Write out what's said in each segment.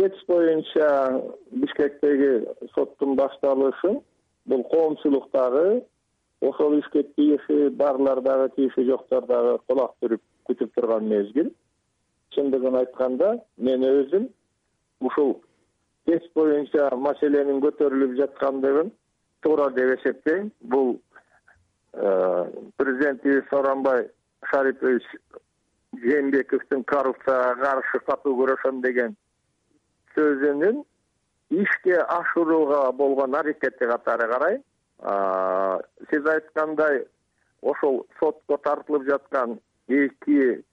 тэц боюнча бишкектеги соттун башталышын бул коомчулук дагы ошол ишке тиеши барлар дагы тиеши жоктор дагы кулак түрүп күтүп турган мезгил. Чындыгын айтканда мен өзүм ушул тэц боюнча маселенин көтөрүлүп жаткандыгын туура деп эсептейм. Бул э, президентибиз сооронбай шарипович жээнбековдун коррупцияга каршы катуу күрөшөм деген сөзүнүн ишке ашырууга болгон аракети катары карайм сиз айткандай ошол сотко тартылып жаткан эки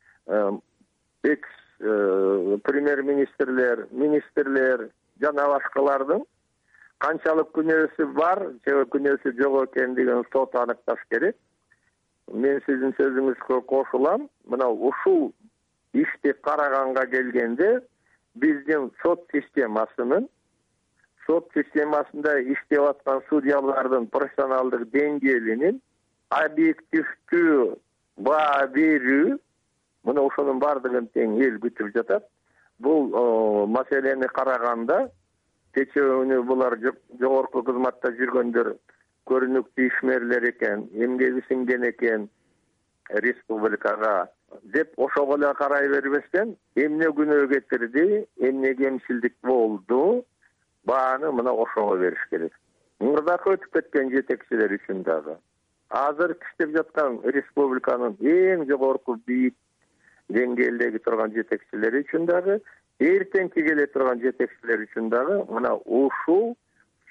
экс э, премьер министрлер министрлер жана башкалардын канчалык күнөөсү бар же күнөөсү жок экендигин сот аныкташ керек. Мен сиздин сөзүңүзгө кошулам мына ушул ишти караганга келгенде биздин сот системасынын сот системасында иштеп аткан судьялардын профессионалдык деңгээлинин объективдүү баа берүү мына ошонун баардыгын тең эл күтүп жатат. Бул маселени караганда кечээ булар жогорку кызматта жүргөндөр көрүнүктүү ишмерлер экен эмгеги сиңген экен республикага деп ошого эле карай бербестен эмне күнөө кетирди эмне кемчилдик болду бааны мына ошого бериш керек. Мурдакы өтүп кеткен жетекчилер үчүн дагы. Азыр иштеп жаткан республиканын эң жогорку бийик деңгээлдеги турган жетекчилер үчүн дагы эртеңки келе турган жетекчилер үчүн дагы мына ушул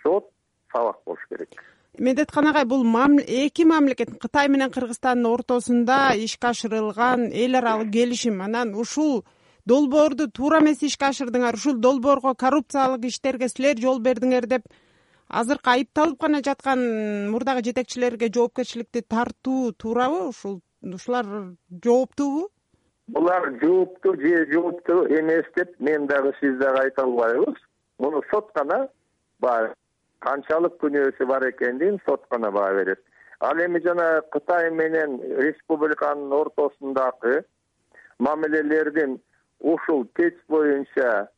сот сабак болуш керек медеткан агай бул эки мамлекет кытай менен кыргызстандын ортосунда ишке ашырылган эл аралык келишим. Анан ушул долбоорду туура эмес ишке ашырдыңар ушул долбоорго коррупциялык иштерге силер жол бердиңер деп азыркы айыпталып гана жаткан мурдагы жетекчилерге жоопкерчиликти тартуу туурабы? Ушул ушулар жооптуубу булар жооптуу же жооптуу эмес деп мен дагы сиз дагы айта албайбыз. Муну сот гана баа канчалык күнөөсү бар экендигин сот гана баа берет. Ал эми жана кытай менен республиканын ортосундагы мамилелердин ушул тэц боюнча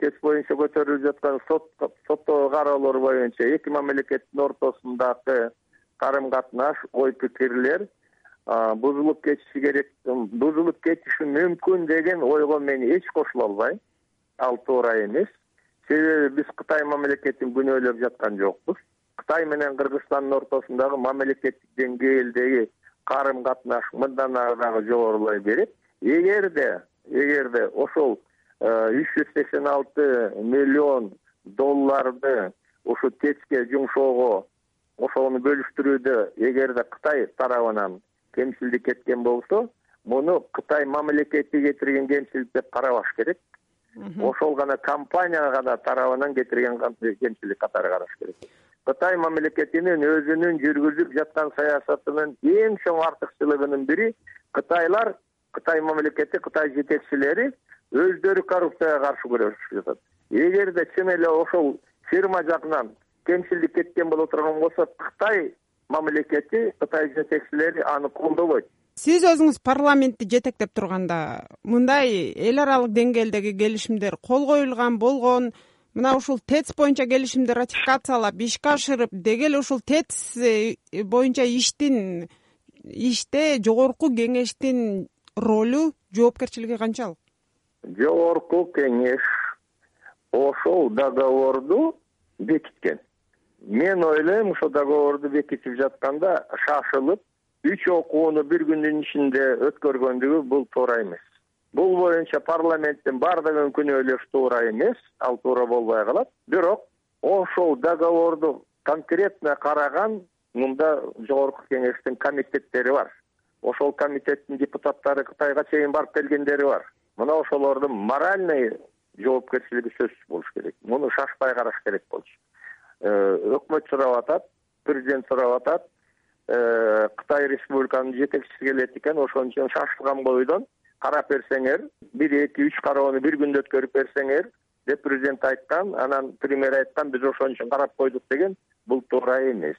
тэц боюнча көтөрүлүп жаткан соттогу кароолор боюнча эки мамлекеттин ортосундагы карым катнаш ой пикирлер бузулуп кетиши керек бузулуп кетиши мүмкүн деген ойго мен эч кошула албайм ал туура эмес себеби биз кытай мамлекетин күнөөлөп жаткан жокпуз. Кытай менен кыргызстандын ортосундагы мамлекеттик деңгээлдеги карым катнаш мындан ары дагы жогорулай берет. Эгерде эгерде ошол э, үч жүз сексен алты миллион долларды ушу тэцке жумшоого ошону бөлүштүрүүдө эгерде кытай тарабынан кемчилдик кеткен болсо муну кытай мамлекети кетирген кемчилик деп карабаш керек ошол гана компания гана тарабынан кетирген кемчилик катары караш керек. Кытай мамлекетинин өзүнүн жүргүзүп жаткан саясатынын эң чоң артыкчылыгынын бири кытайлар кытай мамлекети кытай жетекчилери өздөрү коррупцияга каршы күрөшүп жатат. Эгерде чын эле ошол фирма жагынан кемчилдик кеткен боло турган болсо кытай мамлекети кытай жетекчилери аны колдобойт сиз өзүңүз парламентти жетектеп турганда мындай эл аралык деңгээлдеги келишимдер кол коюлган болгон мына ушул тэц боюнча келишимди ратификациялап ишке ашырып деги эле ушул тэц э, боюнча иштин иште жогорку кеңештин ролу жоопкерчилиги канчалык? Жогорку кеңеш ошол договорду бекиткен. Мен ойлойм ошол договорду бекитип жатканда шашылып үч окууну бир күндүн ичинде өткөргөндүгү бул туура эмес. Бул боюнча парламенттин баардыгын күнөөлөш туура эмес ал туура болбой калат. Бирок ошол договорду конкретно караган мында жогорку кеңештин комитеттери бар. Ошол комитеттин депутаттары кытайга чейин барып келгендери бар. Мына ошолордун моральный жоопкерчилиги сөзсүз болуш керек. Муну шашпай караш керек болчу. Э, өкмөт сурап атат президент сурап атат кытай республиканын жетекчиси келет экен ошон үчүн шашылган бойдон карап берсеңер бир эки үч кароону бир күндө өткөрүп берсеңер деп президент айткан анан премьер айткан биз ошон үчүн карап койдук деген бул туура эмес.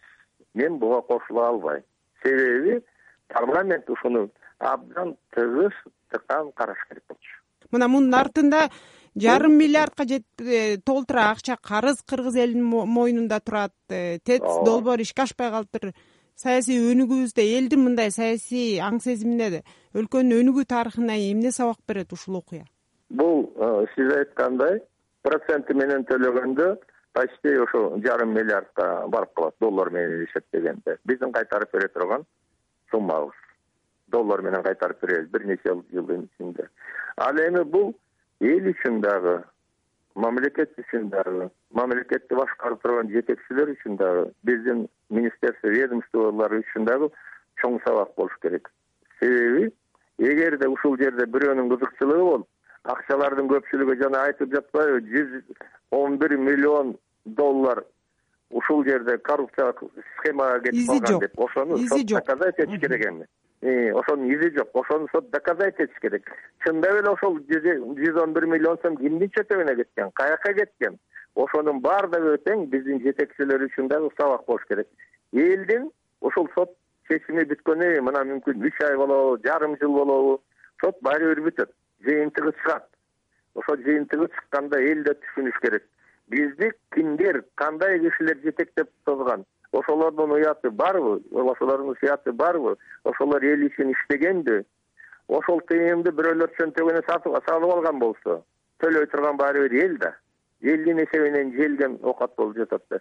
Мен буга кошула албайм. Себеби парламент ушуну абдан тыгыз тыкан караш керек болчу. Мына мунун артында жарым миллиардка жетпей толтура акча карыз кыргыз элинин мойнунда турат э, тэц долбоор ишке ашпай калыптыр саясий өнүгүүбүздө элдин мындай саясий аң сезимине өлкөнүн өнүгүү тарыхына эмне сабак берет ушул окуя? Бул э, сиз айткандай проценти менен төлөгөндө почти ошо жарым миллиардка барып калат доллар менен эсептегенде. Биздин кайтарып бере турган суммабыз. Доллар менен кайтарып беребиз бир нече жылдын ичинде ал эми бул эл үчүн дагы мамлекет үчүн дагы мамлекетти башкарып турган жетекчилер үчүн дагы биздин министерство ведомстволор үчүн дагы чоң сабак болуш керек. Себеби эгерде ушул жерде бирөөнүн кызыкчылыгы болуп акчалардын көпчүлүгү жана айтып жатпайбы жүз он бир миллион доллар ушул жерде коррупциялык схемага кетип калган деп ошону изи жок. доказать этиш керек эми ошонун изи жок. Ошону сот доказать этиш керек. Чындап эле ошол жүз он бир миллион сом кимдин чөтөгүнө кеткен каяка кеткен? Ошонун баардыгы тең биздин жетекчилер үчүн дагы сабак болуш керек. Элдин ошол сот чечими бүткөнү мына мүмкүн үч ай болобу жарым жыл болобу сот баары бир бүтөт жыйынтыгы чыгат. Ошол жыйынтыгы чыкканда эл да түшүнүш керек бизди кимдер кандай кишилер жетектеп созгон ошолордун уяты барбы? Ошолордун сыяты барбы? Ошолор эл үчүн иштегенби ошол тыйымды бирөөлөр чөнтөгүнө салып алган болсо төлөй турган баары бир эл да. Элдин эсебинен желген оокат болуп жатат да.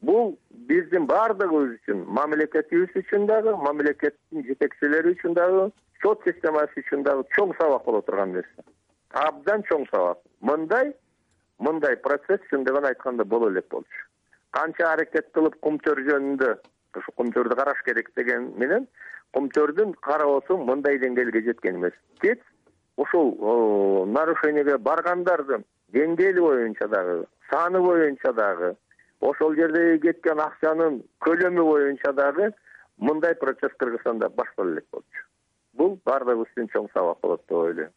Бул биздин баардыгыбыз үчүн мамлекетибиз үчүн дагы мамлекеттин жетекчилери үчүн дагы сот системасы үчүн дагы чоң сабак боло турган нерсе. Абдан чоң сабак. Мындай мындай процесс чындыгын айтканда боло элек болчу. Канча аракет кылып кумтөр жөнүндө ушу кумтөрдү караш керек деген менен кумтөрдүн кароосу мындай деңгээлге жеткен эмес. Тэц ушул нарушениеге баргандардын деңгээли боюнча дагы саны боюнча дагы ошол жердеги кеткен акчанын көлөмү боюнча дагы мындай процесс кыргызстанда баштала элек болчу. Бул баардыгыбыз үчүн чоң сабак болот деп ойлойм